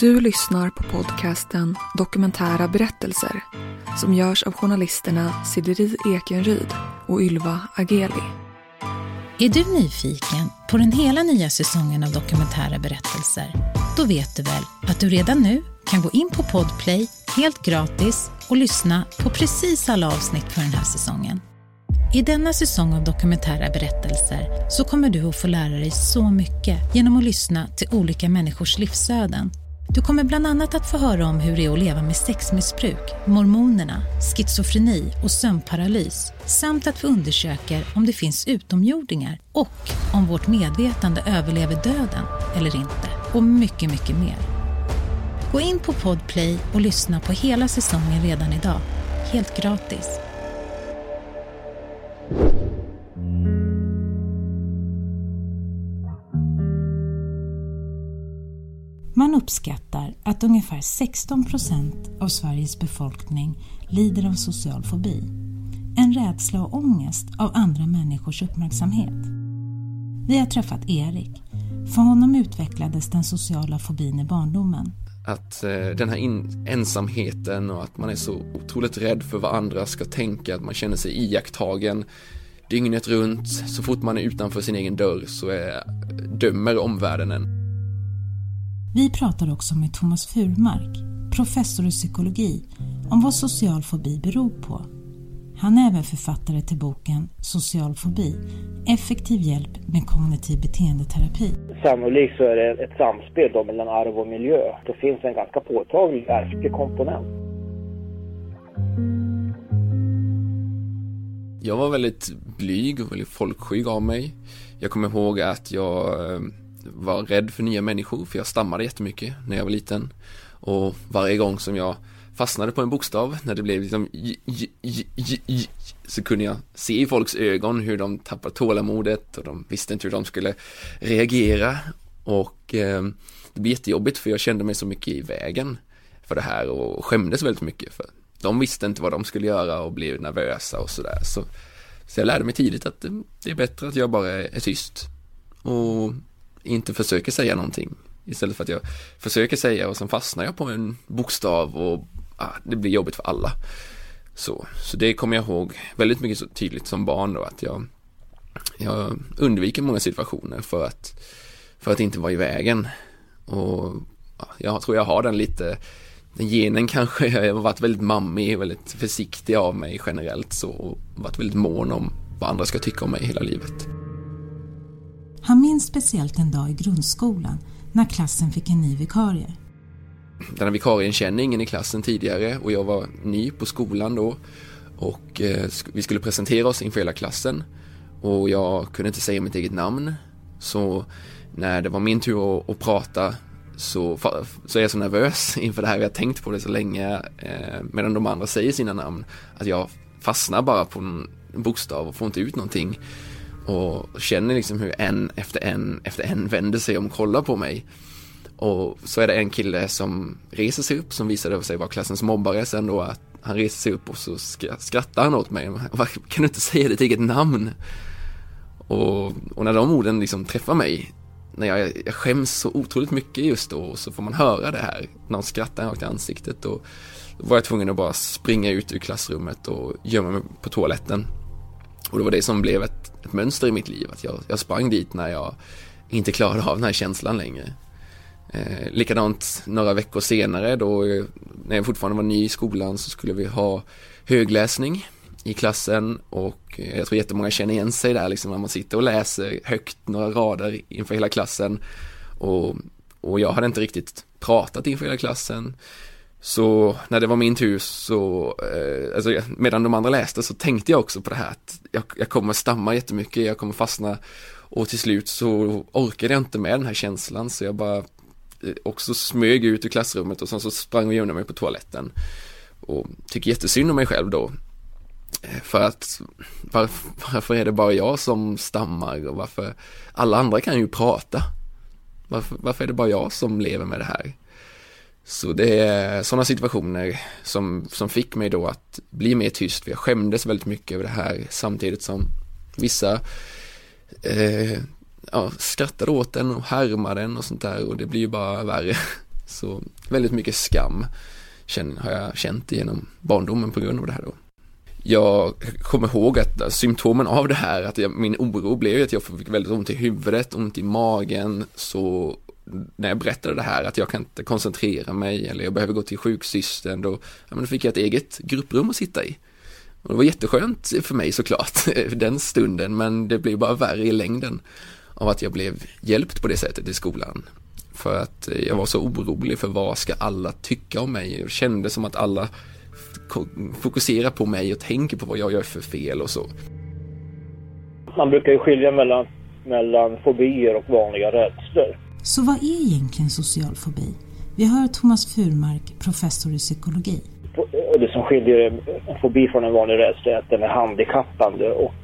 Du lyssnar på podcasten Dokumentära berättelser som görs av journalisterna Sideri Ekenryd och Ylva Ageli. Är du nyfiken på den hela nya säsongen av Dokumentära berättelser? Då vet du väl att du redan nu kan gå in på Podplay helt gratis och lyssna på precis alla avsnitt för den här säsongen. I denna säsong av dokumentära berättelser så kommer du att få lära dig så mycket genom att lyssna till olika människors livsöden. Du kommer bland annat att få höra om hur det är att leva med sexmissbruk, mormonerna, schizofreni och sömnparalys samt att vi undersöker om det finns utomjordingar och om vårt medvetande överlever döden eller inte. Och mycket, mycket mer. Gå in på Podplay och lyssna på hela säsongen redan idag. Helt gratis. Man uppskattar att ungefär 16 procent av Sveriges befolkning lider av social fobi. En rädsla och ångest av andra människors uppmärksamhet. Vi har träffat Erik. För honom utvecklades den sociala fobin i barndomen. Att eh, den här in, ensamheten och att man är så otroligt rädd för vad andra ska tänka, att man känner sig iakttagen dygnet runt. Så fort man är utanför sin egen dörr så är, dömer omvärlden en. Vi pratar också med Thomas Furmark, professor i psykologi, om vad social fobi beror på. Han är även författare till boken Social fobi, effektiv hjälp med kognitiv beteendeterapi. Sannolikt så är det ett samspel då mellan arv och miljö. Det finns en ganska påtaglig ärftlig komponent. Jag var väldigt blyg och väldigt folkskygg av mig. Jag kommer ihåg att jag eh, var rädd för nya människor för jag stammade jättemycket när jag var liten. Och varje gång som jag fastnade på en bokstav när det blev liksom j, j, j, så kunde jag se i folks ögon hur de tappade tålamodet och de visste inte hur de skulle reagera. Och eh, det blev jättejobbigt för jag kände mig så mycket i vägen för det här och skämdes väldigt mycket för de visste inte vad de skulle göra och blev nervösa och sådär. Så, så jag lärde mig tidigt att det, det är bättre att jag bara är, är tyst. Och inte försöker säga någonting istället för att jag försöker säga och sen fastnar jag på en bokstav och ah, det blir jobbigt för alla. Så, så det kommer jag ihåg väldigt mycket så tydligt som barn då att jag, jag undviker många situationer för att, för att inte vara i vägen. Och ja, jag tror jag har den lite, den genen kanske, jag har varit väldigt mammig, väldigt försiktig av mig generellt så och varit väldigt mån om vad andra ska tycka om mig hela livet. Han minns speciellt en dag i grundskolan när klassen fick en ny vikarie. Den här vikarien känner ingen i klassen tidigare och jag var ny på skolan då. Och eh, vi skulle presentera oss inför hela klassen. Och jag kunde inte säga mitt eget namn. Så när det var min tur att, att prata så, så är jag så nervös inför det här, jag har tänkt på det så länge eh, medan de andra säger sina namn att jag fastnar bara på en bokstav och får inte ut någonting och känner liksom hur en efter en efter en vänder sig om och kollar på mig. Och så är det en kille som reser sig upp som visade sig vara klassens mobbare sen då att han reser sig upp och så skrattar han åt mig. Kan du inte säga ditt eget namn? Och, och när de orden liksom träffar mig, när jag, jag skäms så otroligt mycket just då, så får man höra det här. Någon skrattar rakt i ansiktet och då var jag tvungen att bara springa ut ur klassrummet och gömma mig på toaletten. Och det var det som blev ett, ett mönster i mitt liv, att jag, jag sprang dit när jag inte klarade av den här känslan längre. Eh, likadant några veckor senare då, eh, när jag fortfarande var ny i skolan så skulle vi ha högläsning i klassen och eh, jag tror jättemånga känner igen sig där liksom när man sitter och läser högt några rader inför hela klassen. Och, och jag hade inte riktigt pratat inför hela klassen så när det var min tur så, eh, alltså medan de andra läste så tänkte jag också på det här att jag, jag kommer stamma jättemycket, jag kommer fastna och till slut så orkade jag inte med den här känslan så jag bara eh, också smög ut ur klassrummet och sen så sprang och gömde mig på toaletten. Och tycker jättesynd om mig själv då. Eh, för att varför, varför är det bara jag som stammar och varför alla andra kan ju prata. Varför, varför är det bara jag som lever med det här? Så det är sådana situationer som, som fick mig då att bli mer tyst, för jag skämdes väldigt mycket över det här samtidigt som vissa eh, ja, skrattade åt den och härmade den och sånt där och det blir ju bara värre. Så väldigt mycket skam har jag känt genom barndomen på grund av det här då. Jag kommer ihåg att symptomen av det här, att jag, min oro blev att jag fick väldigt ont i huvudet, ont i magen, så när jag berättade det här att jag kan inte koncentrera mig eller jag behöver gå till sjuksystern då, ja, då fick jag ett eget grupprum att sitta i. Och det var jätteskönt för mig såklart den stunden men det blev bara värre i längden av att jag blev hjälpt på det sättet i skolan. För att jag var så orolig för vad ska alla tycka om mig. Jag kände som att alla fokuserar på mig och tänker på vad jag gör för fel och så. Man brukar ju skilja mellan, mellan fobier och vanliga rädslor. Så vad är egentligen social fobi? Vi hör Thomas Furmark, professor i psykologi. Det som skiljer en fobi från en vanlig rädsla är att den är handikappande och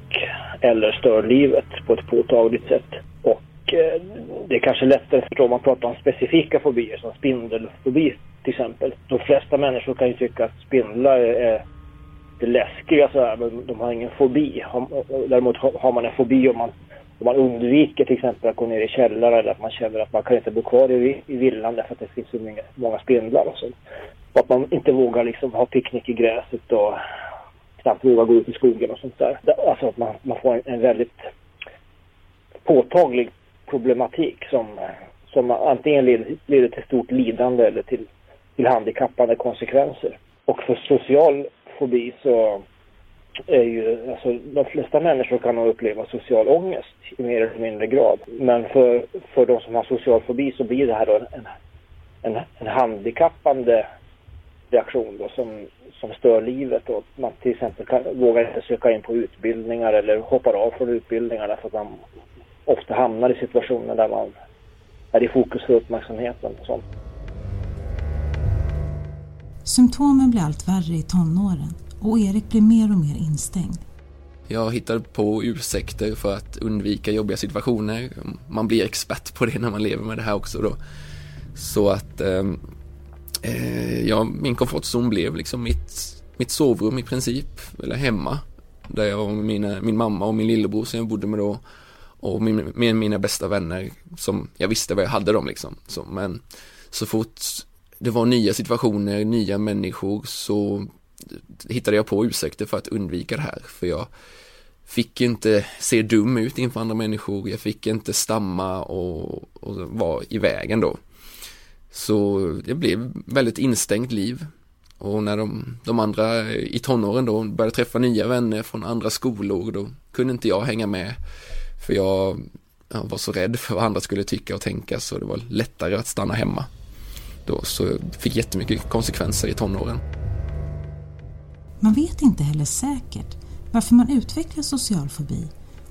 eller stör livet på ett påtagligt sätt. Och eh, det är kanske lättare att förstå om man pratar om specifika fobier som spindelfobi till exempel. De flesta människor kan ju tycka att spindlar är det läskiga så här, men de har ingen fobi. Däremot har man en fobi om man man undviker till exempel att gå ner i källare eller att man känner att man kan inte bo kvar i, i villan därför att det finns så många, många spindlar och så. Och att man inte vågar liksom ha picknick i gräset och knappt vågar gå ut i skogen och sånt där. Alltså att man, man får en, en väldigt påtaglig problematik som, som antingen leder, leder till stort lidande eller till, till handikappande konsekvenser. Och för social fobi så är ju, alltså de flesta människor kan nog uppleva social ångest i mer eller mindre grad. Men för, för de som har social fobi så blir det här då en, en, en handikappande reaktion då som, som stör livet och man till exempel kan, vågar inte söka in på utbildningar eller hoppar av från utbildningar därför att man ofta hamnar i situationer där man är i fokus för uppmärksamheten och sånt. Symptomen blir allt värre i tonåren och Erik blir mer och mer instängd. Jag hittar på ursäkter för att undvika jobbiga situationer. Man blir expert på det när man lever med det här också då. Så att ehm, eh, ja, min komfortzon blev liksom mitt, mitt sovrum i princip, eller hemma. Där jag och mina, min mamma och min lillebror som jag bodde med då och min, med mina bästa vänner som jag visste vad jag hade dem liksom. Så, men så fort det var nya situationer, nya människor så hittade jag på ursäkter för att undvika det här. För jag fick inte se dum ut inför andra människor, jag fick inte stamma och, och vara i vägen då. Så det blev väldigt instängt liv. Och när de, de andra i tonåren då började träffa nya vänner från andra skolor, då kunde inte jag hänga med. För jag, jag var så rädd för vad andra skulle tycka och tänka, så det var lättare att stanna hemma. Då, så jag fick jättemycket konsekvenser i tonåren. Man vet inte heller säkert varför man utvecklar social fobi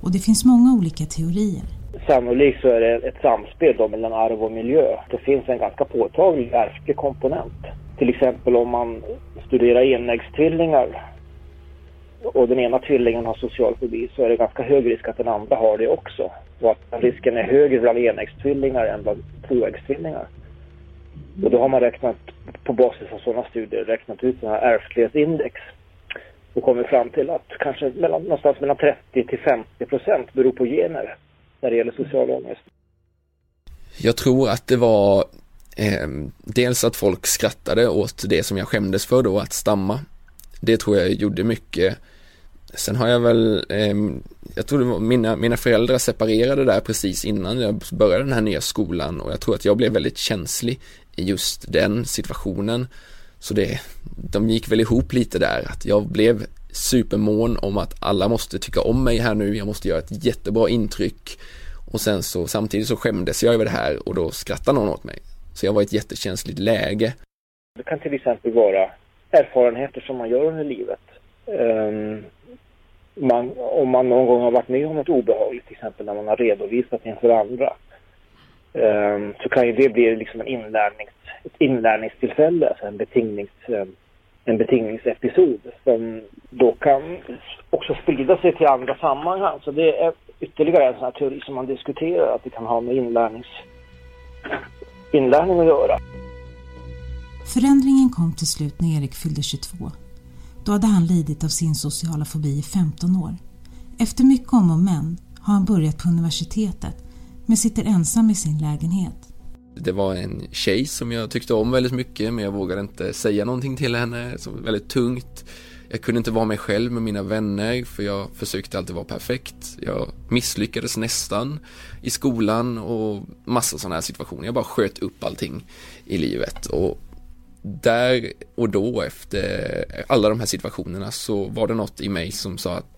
och det finns många olika teorier. Sannolikt så är det ett samspel då mellan arv och miljö. Det finns en ganska påtaglig ärftlig komponent. Till exempel om man studerar enäggstvillingar och den ena tvillingen har social fobi så är det ganska hög risk att den andra har det också. Och att risken är högre bland enäggstvillingar än bland tvåäggstvillingar. Och då har man räknat på basis av sådana studier räknat ut sådana här ärftlighetsindex och kommit fram till att kanske mellan, någonstans mellan 30 till 50 procent beror på gener när det gäller social ångest. Jag tror att det var eh, dels att folk skrattade åt det som jag skämdes för då, att stamma. Det tror jag gjorde mycket. Sen har jag väl, eh, jag tror det var mina, mina föräldrar separerade där precis innan jag började den här nya skolan och jag tror att jag blev väldigt känslig i just den situationen. Så det, de gick väl ihop lite där, att jag blev supermån om att alla måste tycka om mig här nu, jag måste göra ett jättebra intryck och sen så samtidigt så skämdes jag över det här och då skrattade någon åt mig. Så jag var i ett jättekänsligt läge. Det kan till exempel vara erfarenheter som man gör under livet. Um, man, om man någon gång har varit med om något obehagligt, till exempel när man har redovisat inför andra, Ehm, så kan ju det bli liksom en inlärnings, ett inlärningstillfälle, alltså en, betingnings, ehm, en betingningsepisod som då kan också sprida sig till andra sammanhang. Så det är ytterligare en sån här teori som man diskuterar, att det kan ha med inlärnings, inlärning att göra. Förändringen kom till slut när Erik fyllde 22. Då hade han lidit av sin sociala fobi i 15 år. Efter mycket om och men har han börjat på universitetet men sitter ensam i sin lägenhet. Det var en tjej som jag tyckte om väldigt mycket men jag vågade inte säga någonting till henne, så väldigt tungt. Jag kunde inte vara mig själv med mina vänner för jag försökte alltid vara perfekt. Jag misslyckades nästan i skolan och massa sådana här situationer. Jag bara sköt upp allting i livet och där och då efter alla de här situationerna så var det något i mig som sa att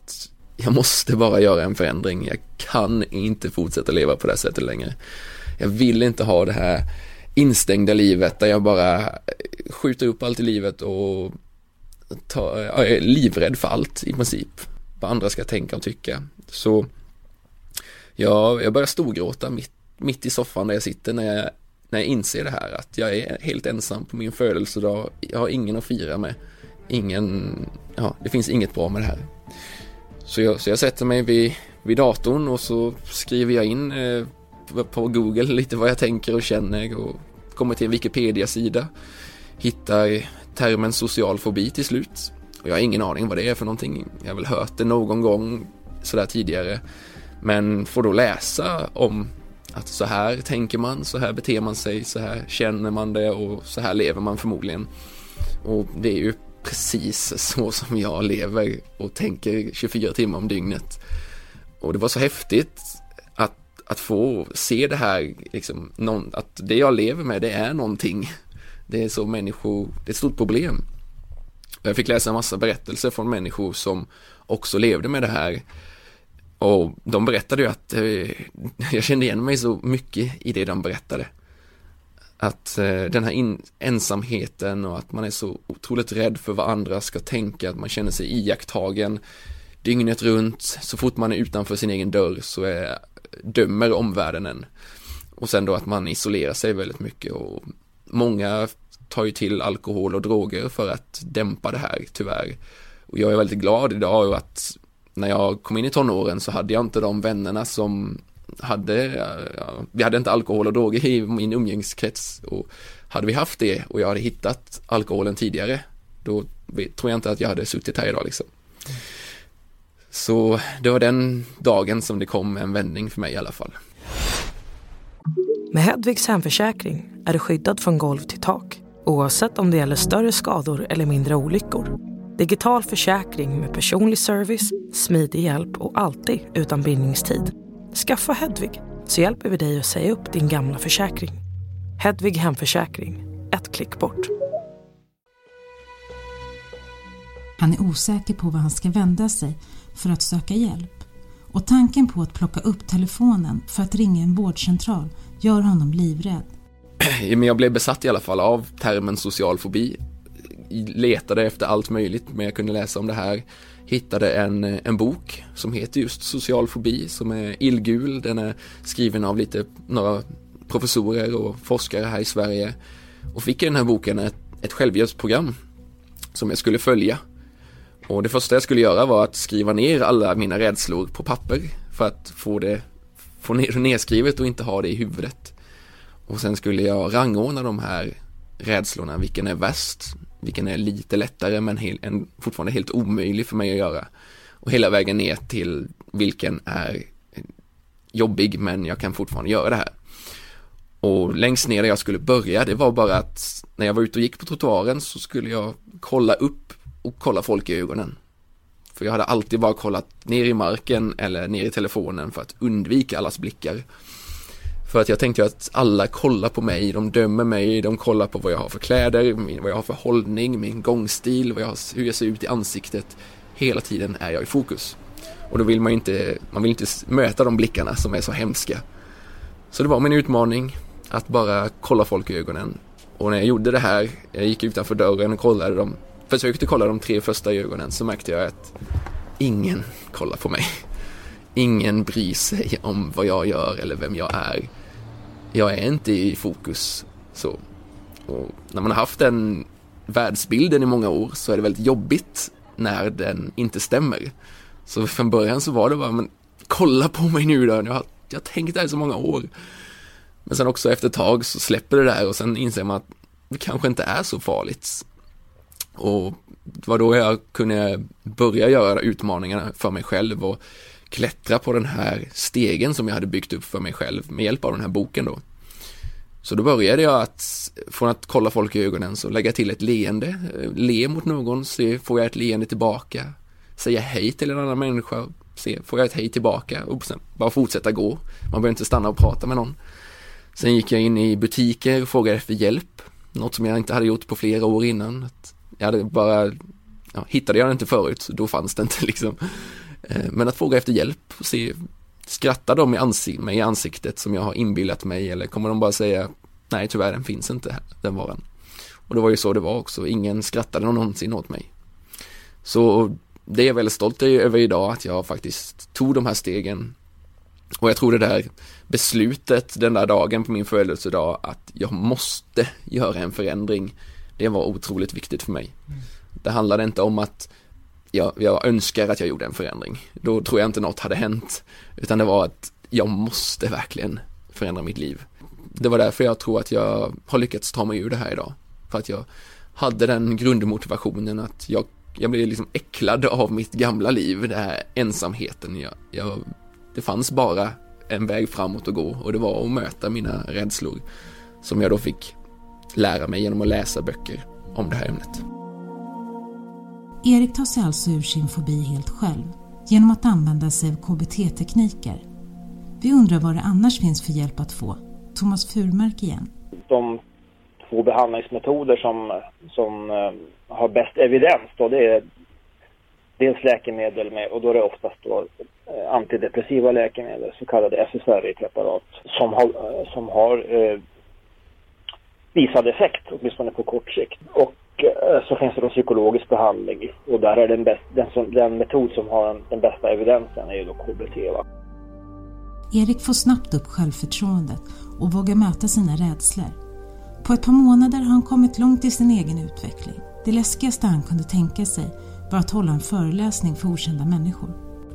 jag måste bara göra en förändring. Jag kan inte fortsätta leva på det här sättet längre. Jag vill inte ha det här instängda livet där jag bara skjuter upp allt i livet och tar, jag är livrädd för allt i princip. Vad andra ska tänka och tycka. Så ja, jag börjar storgråta mitt, mitt i soffan där jag sitter när jag, när jag inser det här att jag är helt ensam på min födelsedag. Jag har ingen att fira med. Ingen, ja, det finns inget bra med det här. Så jag, så jag sätter mig vid, vid datorn och så skriver jag in eh, på Google lite vad jag tänker och känner och kommer till en Wikipedia-sida. Hittar termen social fobi till slut. Och jag har ingen aning vad det är för någonting. Jag har väl hört det någon gång sådär tidigare. Men får då läsa om att så här tänker man, så här beter man sig, så här känner man det och så här lever man förmodligen. Och det är ju precis så som jag lever och tänker 24 timmar om dygnet. Och det var så häftigt att, att få se det här, liksom, någon, att det jag lever med det är någonting. Det är så människor, det är ett stort problem. Jag fick läsa en massa berättelser från människor som också levde med det här. Och de berättade ju att eh, jag kände igen mig så mycket i det de berättade. Att eh, den här in, ensamheten och att man är så otroligt rädd för vad andra ska tänka, att man känner sig iakttagen dygnet runt. Så fort man är utanför sin egen dörr så är, dömer omvärlden en. Och sen då att man isolerar sig väldigt mycket och många tar ju till alkohol och droger för att dämpa det här, tyvärr. Och jag är väldigt glad idag att när jag kom in i tonåren så hade jag inte de vännerna som hade, ja, vi hade inte alkohol och droger i min umgängeskrets och hade vi haft det och jag hade hittat alkoholen tidigare då tror jag inte att jag hade suttit här idag liksom. Så det var den dagen som det kom en vändning för mig i alla fall. Med Hedvigs hemförsäkring är du skyddad från golv till tak oavsett om det gäller större skador eller mindre olyckor. Digital försäkring med personlig service, smidig hjälp och alltid utan bindningstid. Skaffa Hedvig så hjälper vi dig att säga upp din gamla försäkring. Hedvig Hemförsäkring, ett klick bort. Han är osäker på var han ska vända sig för att söka hjälp. Och tanken på att plocka upp telefonen för att ringa en vårdcentral gör honom livrädd. Men jag blev besatt i alla fall av termen social fobi. Letade efter allt möjligt, men jag kunde läsa om det här hittade en, eh, en bok som heter just Social fobi som är illgul. Den är skriven av lite, några professorer och forskare här i Sverige och fick i den här boken ett, ett självhjälpsprogram som jag skulle följa. Och det första jag skulle göra var att skriva ner alla mina rädslor på papper för att få det få ner, nedskrivet och inte ha det i huvudet. Och sen skulle jag rangordna de här rädslorna, vilken är värst, vilken är lite lättare men hel, en, fortfarande helt omöjlig för mig att göra. Och hela vägen ner till vilken är jobbig men jag kan fortfarande göra det här. Och längst ner där jag skulle börja, det var bara att när jag var ute och gick på trottoaren så skulle jag kolla upp och kolla folk i ögonen. För jag hade alltid bara kollat ner i marken eller ner i telefonen för att undvika allas blickar. För att jag tänkte att alla kollar på mig, de dömer mig, de kollar på vad jag har för kläder, vad jag har för hållning, min gångstil, vad jag har, hur jag ser ut i ansiktet. Hela tiden är jag i fokus. Och då vill man inte, man vill inte möta de blickarna som är så hemska. Så det var min utmaning att bara kolla folk i ögonen. Och när jag gjorde det här, jag gick utanför dörren och kollade dem, försökte kolla de tre första i ögonen så märkte jag att ingen kollar på mig. Ingen bryr sig om vad jag gör eller vem jag är. Jag är inte i fokus. Så. Och när man har haft den världsbilden i många år så är det väldigt jobbigt när den inte stämmer. Så från början så var det bara, men kolla på mig nu då, jag har, jag har tänkt det här i så många år. Men sen också efter ett tag så släpper det där och sen inser man att det kanske inte är så farligt. Och det var då jag kunde börja göra utmaningarna för mig själv och klättra på den här stegen som jag hade byggt upp för mig själv med hjälp av den här boken då. Så då började jag att, från att kolla folk i ögonen, så lägga till ett leende, eh, le mot någon, se, får jag ett leende tillbaka, säga hej till en annan människa, se, får jag ett hej tillbaka och sen bara fortsätta gå. Man behöver inte stanna och prata med någon. Sen gick jag in i butiker och frågade efter hjälp, något som jag inte hade gjort på flera år innan. Jag hade bara, ja, hittade jag det inte förut, då fanns det inte liksom. Eh, men att fråga efter hjälp och se, skrattar de i ansik mig i ansiktet som jag har inbillat mig eller kommer de bara säga nej tyvärr den finns inte här, den varan. Och det var ju så det var också, ingen skrattade någonsin åt mig. Så det är jag väldigt stolt över idag att jag faktiskt tog de här stegen. Och jag tror det där beslutet den där dagen på min födelsedag att jag måste göra en förändring. Det var otroligt viktigt för mig. Mm. Det handlade inte om att jag, jag önskar att jag gjorde en förändring. Då tror jag inte något hade hänt. Utan det var att jag måste verkligen förändra mitt liv. Det var därför jag tror att jag har lyckats ta mig ur det här idag. För att jag hade den grundmotivationen att jag, jag blev liksom äcklad av mitt gamla liv, den här ensamheten. Jag, jag, det fanns bara en väg framåt att gå och det var att möta mina rädslor som jag då fick lära mig genom att läsa böcker om det här ämnet. Erik tar sig alltså ur sin fobi helt själv genom att använda sig av KBT-tekniker. Vi undrar vad det annars finns för hjälp att få. Thomas Furmark igen. De två behandlingsmetoder som, som eh, har bäst evidens då, det är dels läkemedel med, och då är det oftast då, eh, antidepressiva läkemedel, så kallade SSRI-preparat, som har, som har eh, visad effekt, åtminstone på kort sikt. Och så finns det då psykologisk behandling och där är den, bäst, den, som, den metod som har den, bästa evidensen är ju då KBT. Va? Erik får snabbt upp självförtroendet och vågar möta sina rädslor. På ett par månader har han kommit långt i sin egen utveckling. Det läskigaste han kunde tänka sig var att hålla en föreläsning för okända människor.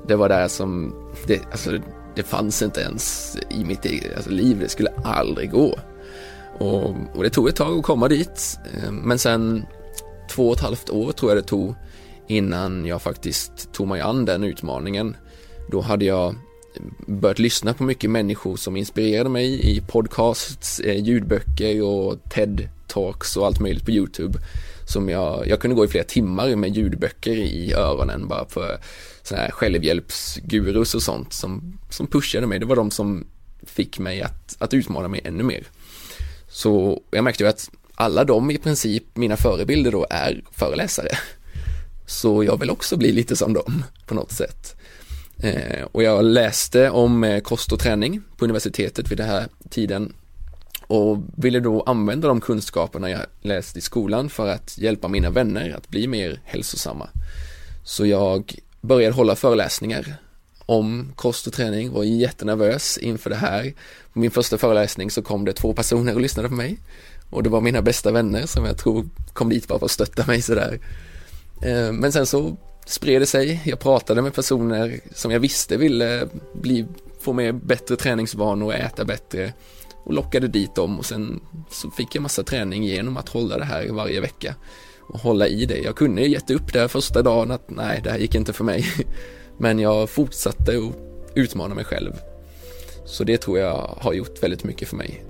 Det var där som, det, alltså, det fanns inte ens i mitt eget alltså, liv, det skulle aldrig gå. Och, och, det tog ett tag att komma dit. Ehm, men sen två och ett halvt år tror jag det tog innan jag faktiskt tog mig an den utmaningen. Då hade jag börjat lyssna på mycket människor som inspirerade mig i podcasts, eh, ljudböcker och TED-talks och allt möjligt på YouTube. Som jag, jag kunde gå i flera timmar med ljudböcker i öronen bara för sådana här självhjälpsgurus och sånt som, som pushade mig. Det var de som fick mig att, att utmana mig ännu mer. Så jag märkte ju att alla de i princip, mina förebilder då, är föreläsare. Så jag vill också bli lite som dem på något sätt. Eh, och jag läste om eh, kost och träning på universitetet vid den här tiden och ville då använda de kunskaperna jag läste i skolan för att hjälpa mina vänner att bli mer hälsosamma. Så jag började hålla föreläsningar om kost och träning, var jättenervös inför det här. På min första föreläsning så kom det två personer och lyssnade på mig och det var mina bästa vänner som jag tror kom dit bara för att stötta mig sådär. Eh, men sen så spred det sig, jag pratade med personer som jag visste ville bli, få med bättre träningsvanor och äta bättre och lockade dit dem och sen så fick jag massa träning genom att hålla det här varje vecka och hålla i det. Jag kunde gett upp det första dagen att nej, det här gick inte för mig. Men jag fortsatte att utmana mig själv. Så det tror jag har gjort väldigt mycket för mig.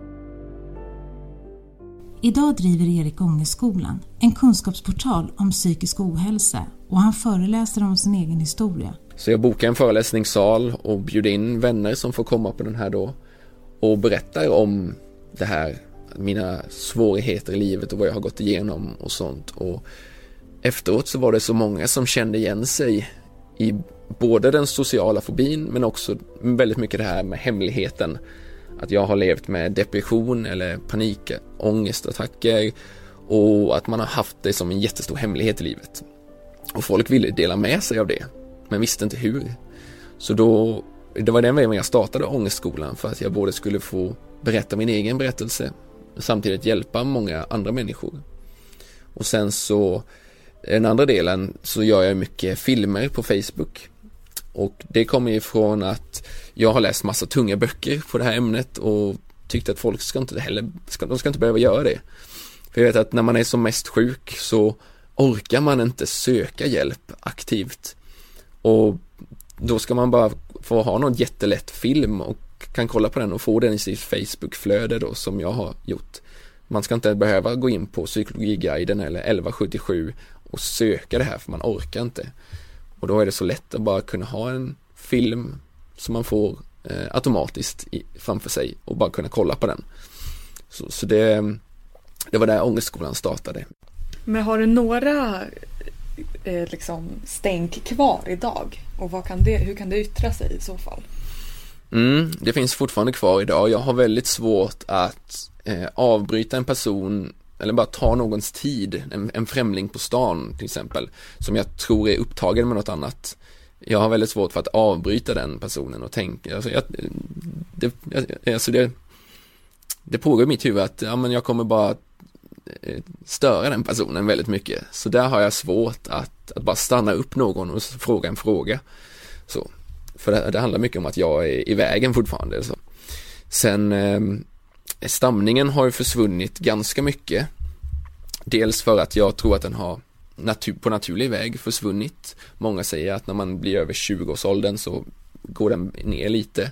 Idag driver Erik Ångeskolan, en kunskapsportal om psykisk ohälsa och han föreläser om sin egen historia. Så jag bokar en föreläsningssal och bjuder in vänner som får komma på den här då och berättar om det här, mina svårigheter i livet och vad jag har gått igenom och sånt. Och efteråt så var det så många som kände igen sig i både den sociala fobin men också väldigt mycket det här med hemligheten. Att jag har levt med depression eller panikångestattacker och att man har haft det som en jättestor hemlighet i livet. Och folk ville dela med sig av det, men visste inte hur. Så då, det var den vägen jag startade Ångestskolan för att jag både skulle få berätta min egen berättelse samtidigt hjälpa många andra människor. Och sen så den andra delen så gör jag mycket filmer på Facebook och det kommer ifrån att jag har läst massa tunga böcker på det här ämnet och tyckte att folk ska inte heller, ska, de ska inte behöva göra det. För jag vet att när man är som mest sjuk så orkar man inte söka hjälp aktivt. Och då ska man bara få ha någon jättelätt film och kan kolla på den och få den i sitt Facebook-flöde då som jag har gjort. Man ska inte behöva gå in på psykologiguiden eller 1177 och söka det här för man orkar inte. Och då är det så lätt att bara kunna ha en film som man får eh, automatiskt i, framför sig och bara kunna kolla på den. Så, så det, det var där ångestskolan startade. Men har du några eh, liksom stänk kvar idag? Och vad kan det, hur kan det yttra sig i så fall? Mm, det finns fortfarande kvar idag. Jag har väldigt svårt att eh, avbryta en person eller bara ta någons tid, en, en främling på stan till exempel, som jag tror är upptagen med något annat. Jag har väldigt svårt för att avbryta den personen och tänka, alltså, jag, det, alltså det, det pågår i mitt huvud att ja, men jag kommer bara eh, störa den personen väldigt mycket. Så där har jag svårt att, att bara stanna upp någon och fråga en fråga. Så. För det, det handlar mycket om att jag är i vägen fortfarande. Så. Sen eh, stamningen har ju försvunnit ganska mycket. Dels för att jag tror att den har natur, på naturlig väg försvunnit. Många säger att när man blir över 20-årsåldern så går den ner lite.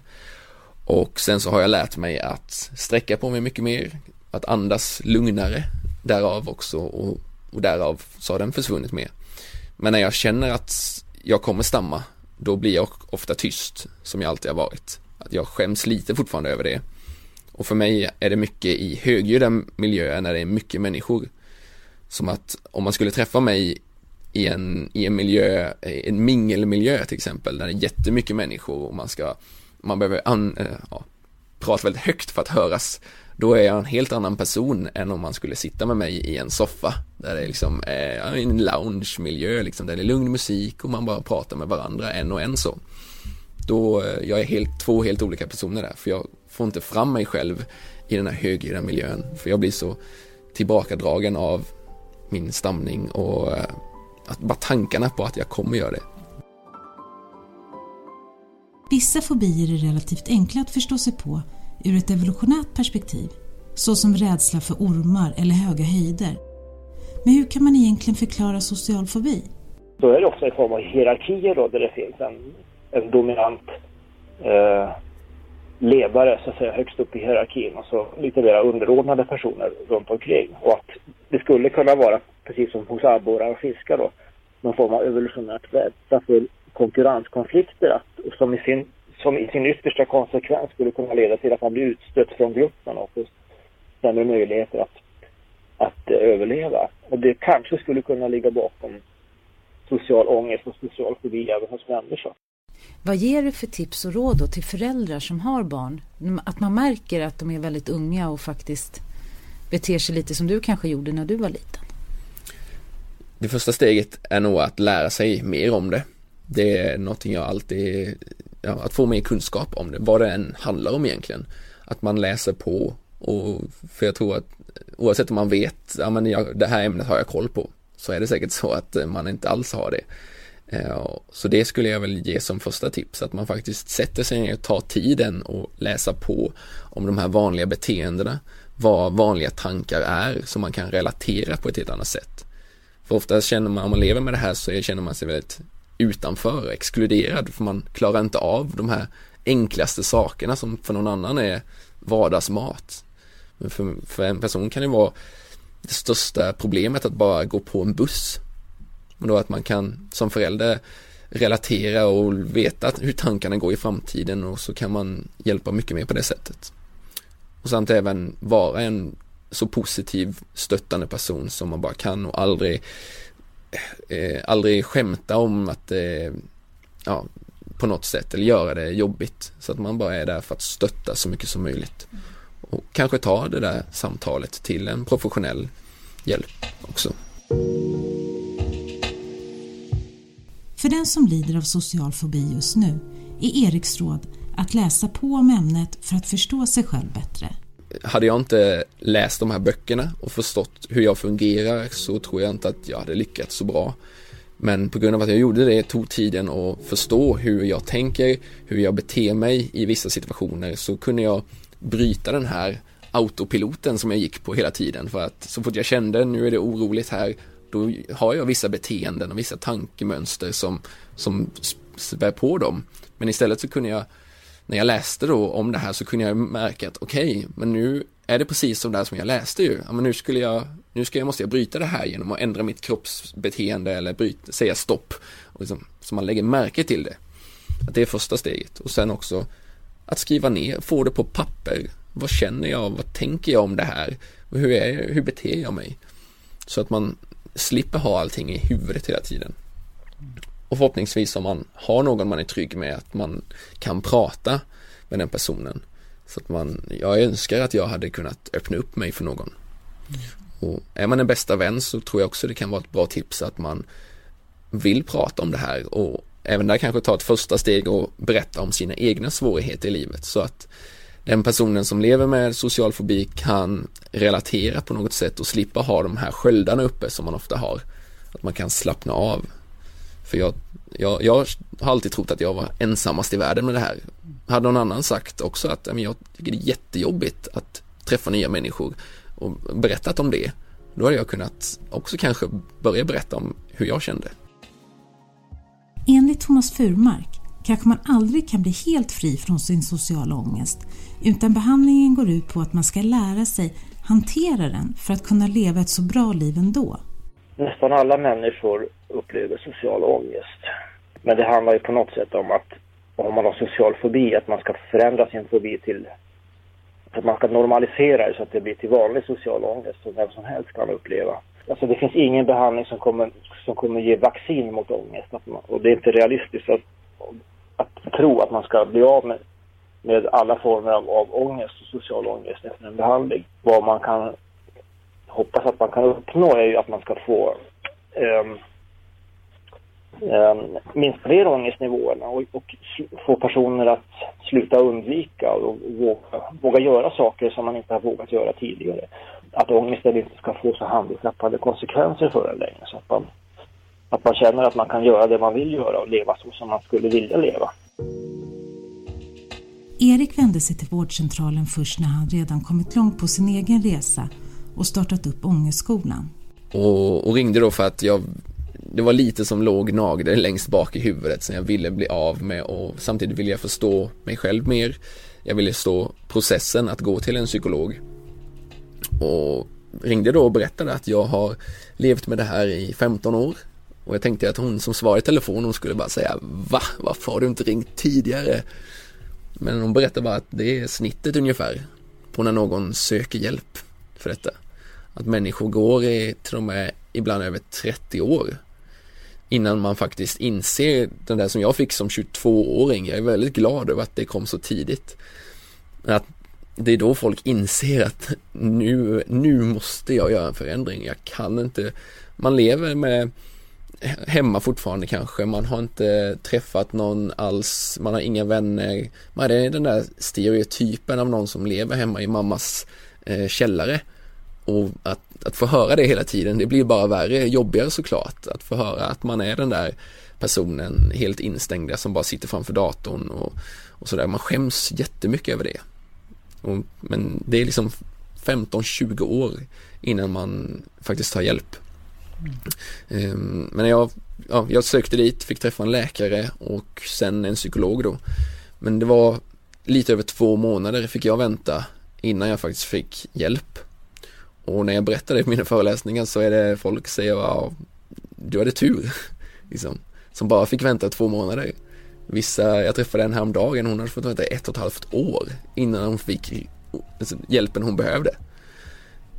Och sen så har jag lärt mig att sträcka på mig mycket mer, att andas lugnare därav också och, och därav så har den försvunnit mer. Men när jag känner att jag kommer stamma, då blir jag ofta tyst, som jag alltid har varit. Att jag skäms lite fortfarande över det. Och för mig är det mycket i högljudda miljöer när det är mycket människor. Som att om man skulle träffa mig i en, i en miljö, en mingelmiljö till exempel, där det är jättemycket människor och man ska, man behöver an, äh, ja, prata väldigt högt för att höras. Då är jag en helt annan person än om man skulle sitta med mig i en soffa där det liksom är liksom äh, en loungemiljö liksom, där det är lugn musik och man bara pratar med varandra en och en så. Då, eh, jag är helt, två helt olika personer där, för jag får inte fram mig själv i den här högljudda miljön, för jag blir så tillbakadragen av min stamning och eh, att bara tankarna på att jag kommer göra det. Vissa fobier är relativt enkla att förstå sig på ur ett evolutionärt perspektiv, såsom rädsla för ormar eller höga höjder. Men hur kan man egentligen förklara social fobi? Då är det också en form av hierarkier då, där det finns en, en dominant eh, ledare så att säga, högst upp i hierarkin och så lite mer underordnade personer runt omkring. Och att det skulle kunna vara, precis som hos abborrar och fiskar då, någon form av evolutionärt rädsla för konkurrenskonflikter att, som, i sin, som i sin yttersta konsekvens skulle kunna leda till att man blir utstött från gruppen och får sämre möjligheter att, att eh, överleva. Och det kanske skulle kunna ligga bakom social ångest och social fobi även hos människor. Vad ger du för tips och råd då till föräldrar som har barn? Att man märker att de är väldigt unga och faktiskt beter sig lite som du kanske gjorde när du var liten. Det första steget är nog att lära sig mer om det. Det är någonting jag alltid, ja, att få mer kunskap om det, vad det än handlar om egentligen. Att man läser på och för jag tror att oavsett om man vet, ja men jag, det här ämnet har jag koll på, så är det säkert så att man inte alls har det. Eh, så det skulle jag väl ge som första tips, att man faktiskt sätter sig ner och tar tiden och läsa på om de här vanliga beteendena, vad vanliga tankar är så man kan relatera på ett helt annat sätt. För ofta känner man, om man lever med det här så känner man sig väldigt utanför, exkluderad, för man klarar inte av de här enklaste sakerna som för någon annan är vardagsmat. Men för, för en person kan det vara det största problemet att bara gå på en buss men då att man kan som förälder relatera och veta hur tankarna går i framtiden och så kan man hjälpa mycket mer på det sättet. Och samt även vara en så positiv stöttande person som man bara kan och aldrig eh, aldrig skämta om att eh, ja, på något sätt eller göra det jobbigt så att man bara är där för att stötta så mycket som möjligt och kanske ta det där samtalet till en professionell hjälp också. För den som lider av social fobi just nu är Eriks råd att läsa på om ämnet för att förstå sig själv bättre. Hade jag inte läst de här böckerna och förstått hur jag fungerar så tror jag inte att jag hade lyckats så bra. Men på grund av att jag gjorde det tog tiden att förstå hur jag tänker, hur jag beter mig i vissa situationer så kunde jag bryta den här autopiloten som jag gick på hela tiden för att så fort jag kände nu är det oroligt här då har jag vissa beteenden och vissa tankemönster som, som spär på dem. Men istället så kunde jag när jag läste då om det här så kunde jag märka att okej, okay, men nu är det precis som det här som jag läste ju. Ja, men nu skulle jag, nu ska jag, måste jag bryta det här genom att ändra mitt kroppsbeteende eller bryta, säga stopp. Och liksom, så man lägger märke till det. Att det är första steget. Och sen också att skriva ner, få det på papper. Vad känner jag? Vad tänker jag om det här? Hur, är, hur beter jag mig? Så att man slipper ha allting i huvudet hela tiden. Och förhoppningsvis om man har någon man är trygg med att man kan prata med den personen. Så att man, jag önskar att jag hade kunnat öppna upp mig för någon. Och är man en bästa vän så tror jag också det kan vara ett bra tips att man vill prata om det här och även där kanske ta ett första steg och berätta om sina egna svårigheter i livet så att den personen som lever med social fobi kan relatera på något sätt och slippa ha de här sköldarna uppe som man ofta har. Att man kan slappna av. För jag, jag, jag har alltid trott att jag var ensammast i världen med det här. Hade någon annan sagt också att men jag tycker det är jättejobbigt att träffa nya människor och berättat om det. Då hade jag kunnat också kanske börja berätta om hur jag kände. Enligt Thomas Furmark kanske man aldrig kan bli helt fri från sin sociala ångest utan behandlingen går ut på att man ska lära sig hantera den för att kunna leva ett så bra liv ändå. Nästan alla människor upplever social ångest. Men det handlar ju på något sätt om att om man har social fobi, att man ska förändra sin fobi till att man ska normalisera det så att det blir till vanlig social ångest som vem som helst kan uppleva. Alltså det finns ingen behandling som kommer, som kommer ge vaccin mot ångest. och det är inte realistiskt att, att tro att man ska bli av med, med alla former av, av ångest och social ångest efter en behandling. Vad man kan hoppas att man kan uppnå är ju att man ska få ehm, ehm, um, um, minska fler ångestnivåerna och, och få personer att sluta undvika och våga, våga göra saker som man inte har vågat göra tidigare att ångesten inte ska få så handikappade konsekvenser för en längre. Så att man, att man känner att man kan göra det man vill göra och leva så som man skulle vilja leva. Erik vände sig till vårdcentralen först när han redan kommit långt på sin egen resa och startat upp Ångestskolan. Och, och ringde då för att jag det var lite som låg nagde längst bak i huvudet som jag ville bli av med och samtidigt ville jag förstå mig själv mer. Jag ville stå processen att gå till en psykolog och ringde då och berättade att jag har levt med det här i 15 år och jag tänkte att hon som svarade i telefon hon skulle bara säga Va? Varför har du inte ringt tidigare? Men hon berättade bara att det är snittet ungefär på när någon söker hjälp för detta. Att människor går i till och med ibland över 30 år innan man faktiskt inser den där som jag fick som 22-åring. Jag är väldigt glad över att det kom så tidigt. Att det är då folk inser att nu, nu måste jag göra en förändring. Jag kan inte, man lever med hemma fortfarande kanske, man har inte träffat någon alls, man har inga vänner. Man är den där stereotypen av någon som lever hemma i mammas eh, källare. Och att, att få höra det hela tiden, det blir bara värre, jobbigare såklart. Att få höra att man är den där personen helt instängda som bara sitter framför datorn och, och sådär. Man skäms jättemycket över det. Och, men det är liksom 15-20 år innan man faktiskt tar hjälp. Mm. Men jag, ja, jag sökte dit, fick träffa en läkare och sen en psykolog då. Men det var lite över två månader fick jag vänta innan jag faktiskt fick hjälp. Och när jag berättar det på mina föreläsningar så är det folk säger ja, du hade tur. liksom, som bara fick vänta två månader. Vissa, jag träffade en häromdagen, hon hade fått vänta ett och ett halvt år innan hon fick alltså, hjälpen hon behövde.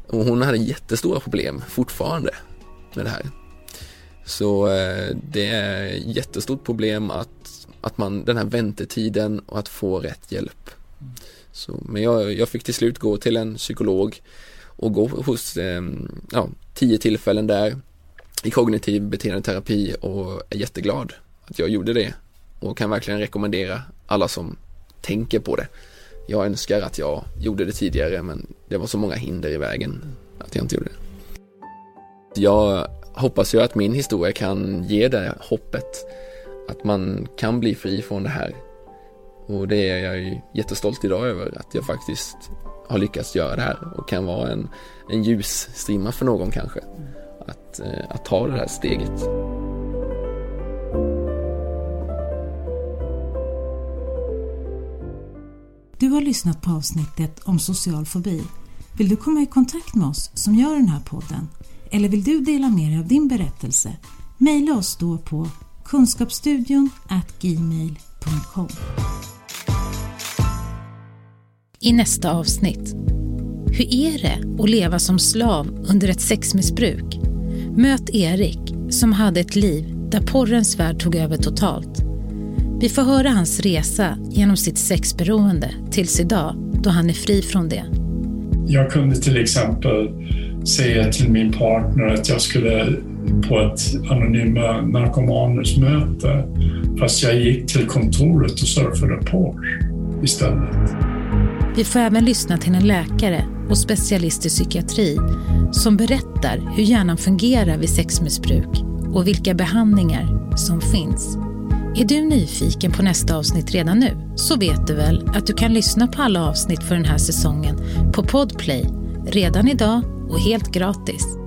Och hon hade jättestora problem fortfarande med det här. Så eh, det är jättestort problem att, att man, den här väntetiden och att få rätt hjälp. Så, men jag, jag fick till slut gå till en psykolog och gå hos eh, ja, tio tillfällen där i kognitiv beteendeterapi och är jätteglad att jag gjorde det och kan verkligen rekommendera alla som tänker på det. Jag önskar att jag gjorde det tidigare men det var så många hinder i vägen att jag inte gjorde det. Jag hoppas ju att min historia kan ge det hoppet att man kan bli fri från det här. Och det är jag ju jättestolt idag över att jag faktiskt har lyckats göra det här och kan vara en, en ljusstrimma för någon kanske. Att, eh, att ta det här steget. Du har lyssnat på avsnittet om social fobi. Vill du komma i kontakt med oss som gör den här podden? Eller vill du dela med dig av din berättelse? Maila oss då på kunskapsstudion gmail.com. I nästa avsnitt. Hur är det att leva som slav under ett sexmissbruk? Möt Erik som hade ett liv där porrens värld tog över totalt. Vi får höra hans resa genom sitt sexberoende tills idag då han är fri från det. Jag kunde till exempel säga till min partner att jag skulle på ett anonyma narkomanusmöte fast jag gick till kontoret och surfade porr istället. Vi får även lyssna till en läkare och specialist i psykiatri som berättar hur hjärnan fungerar vid sexmissbruk och vilka behandlingar som finns. Är du nyfiken på nästa avsnitt redan nu så vet du väl att du kan lyssna på alla avsnitt för den här säsongen på Podplay redan idag och helt gratis.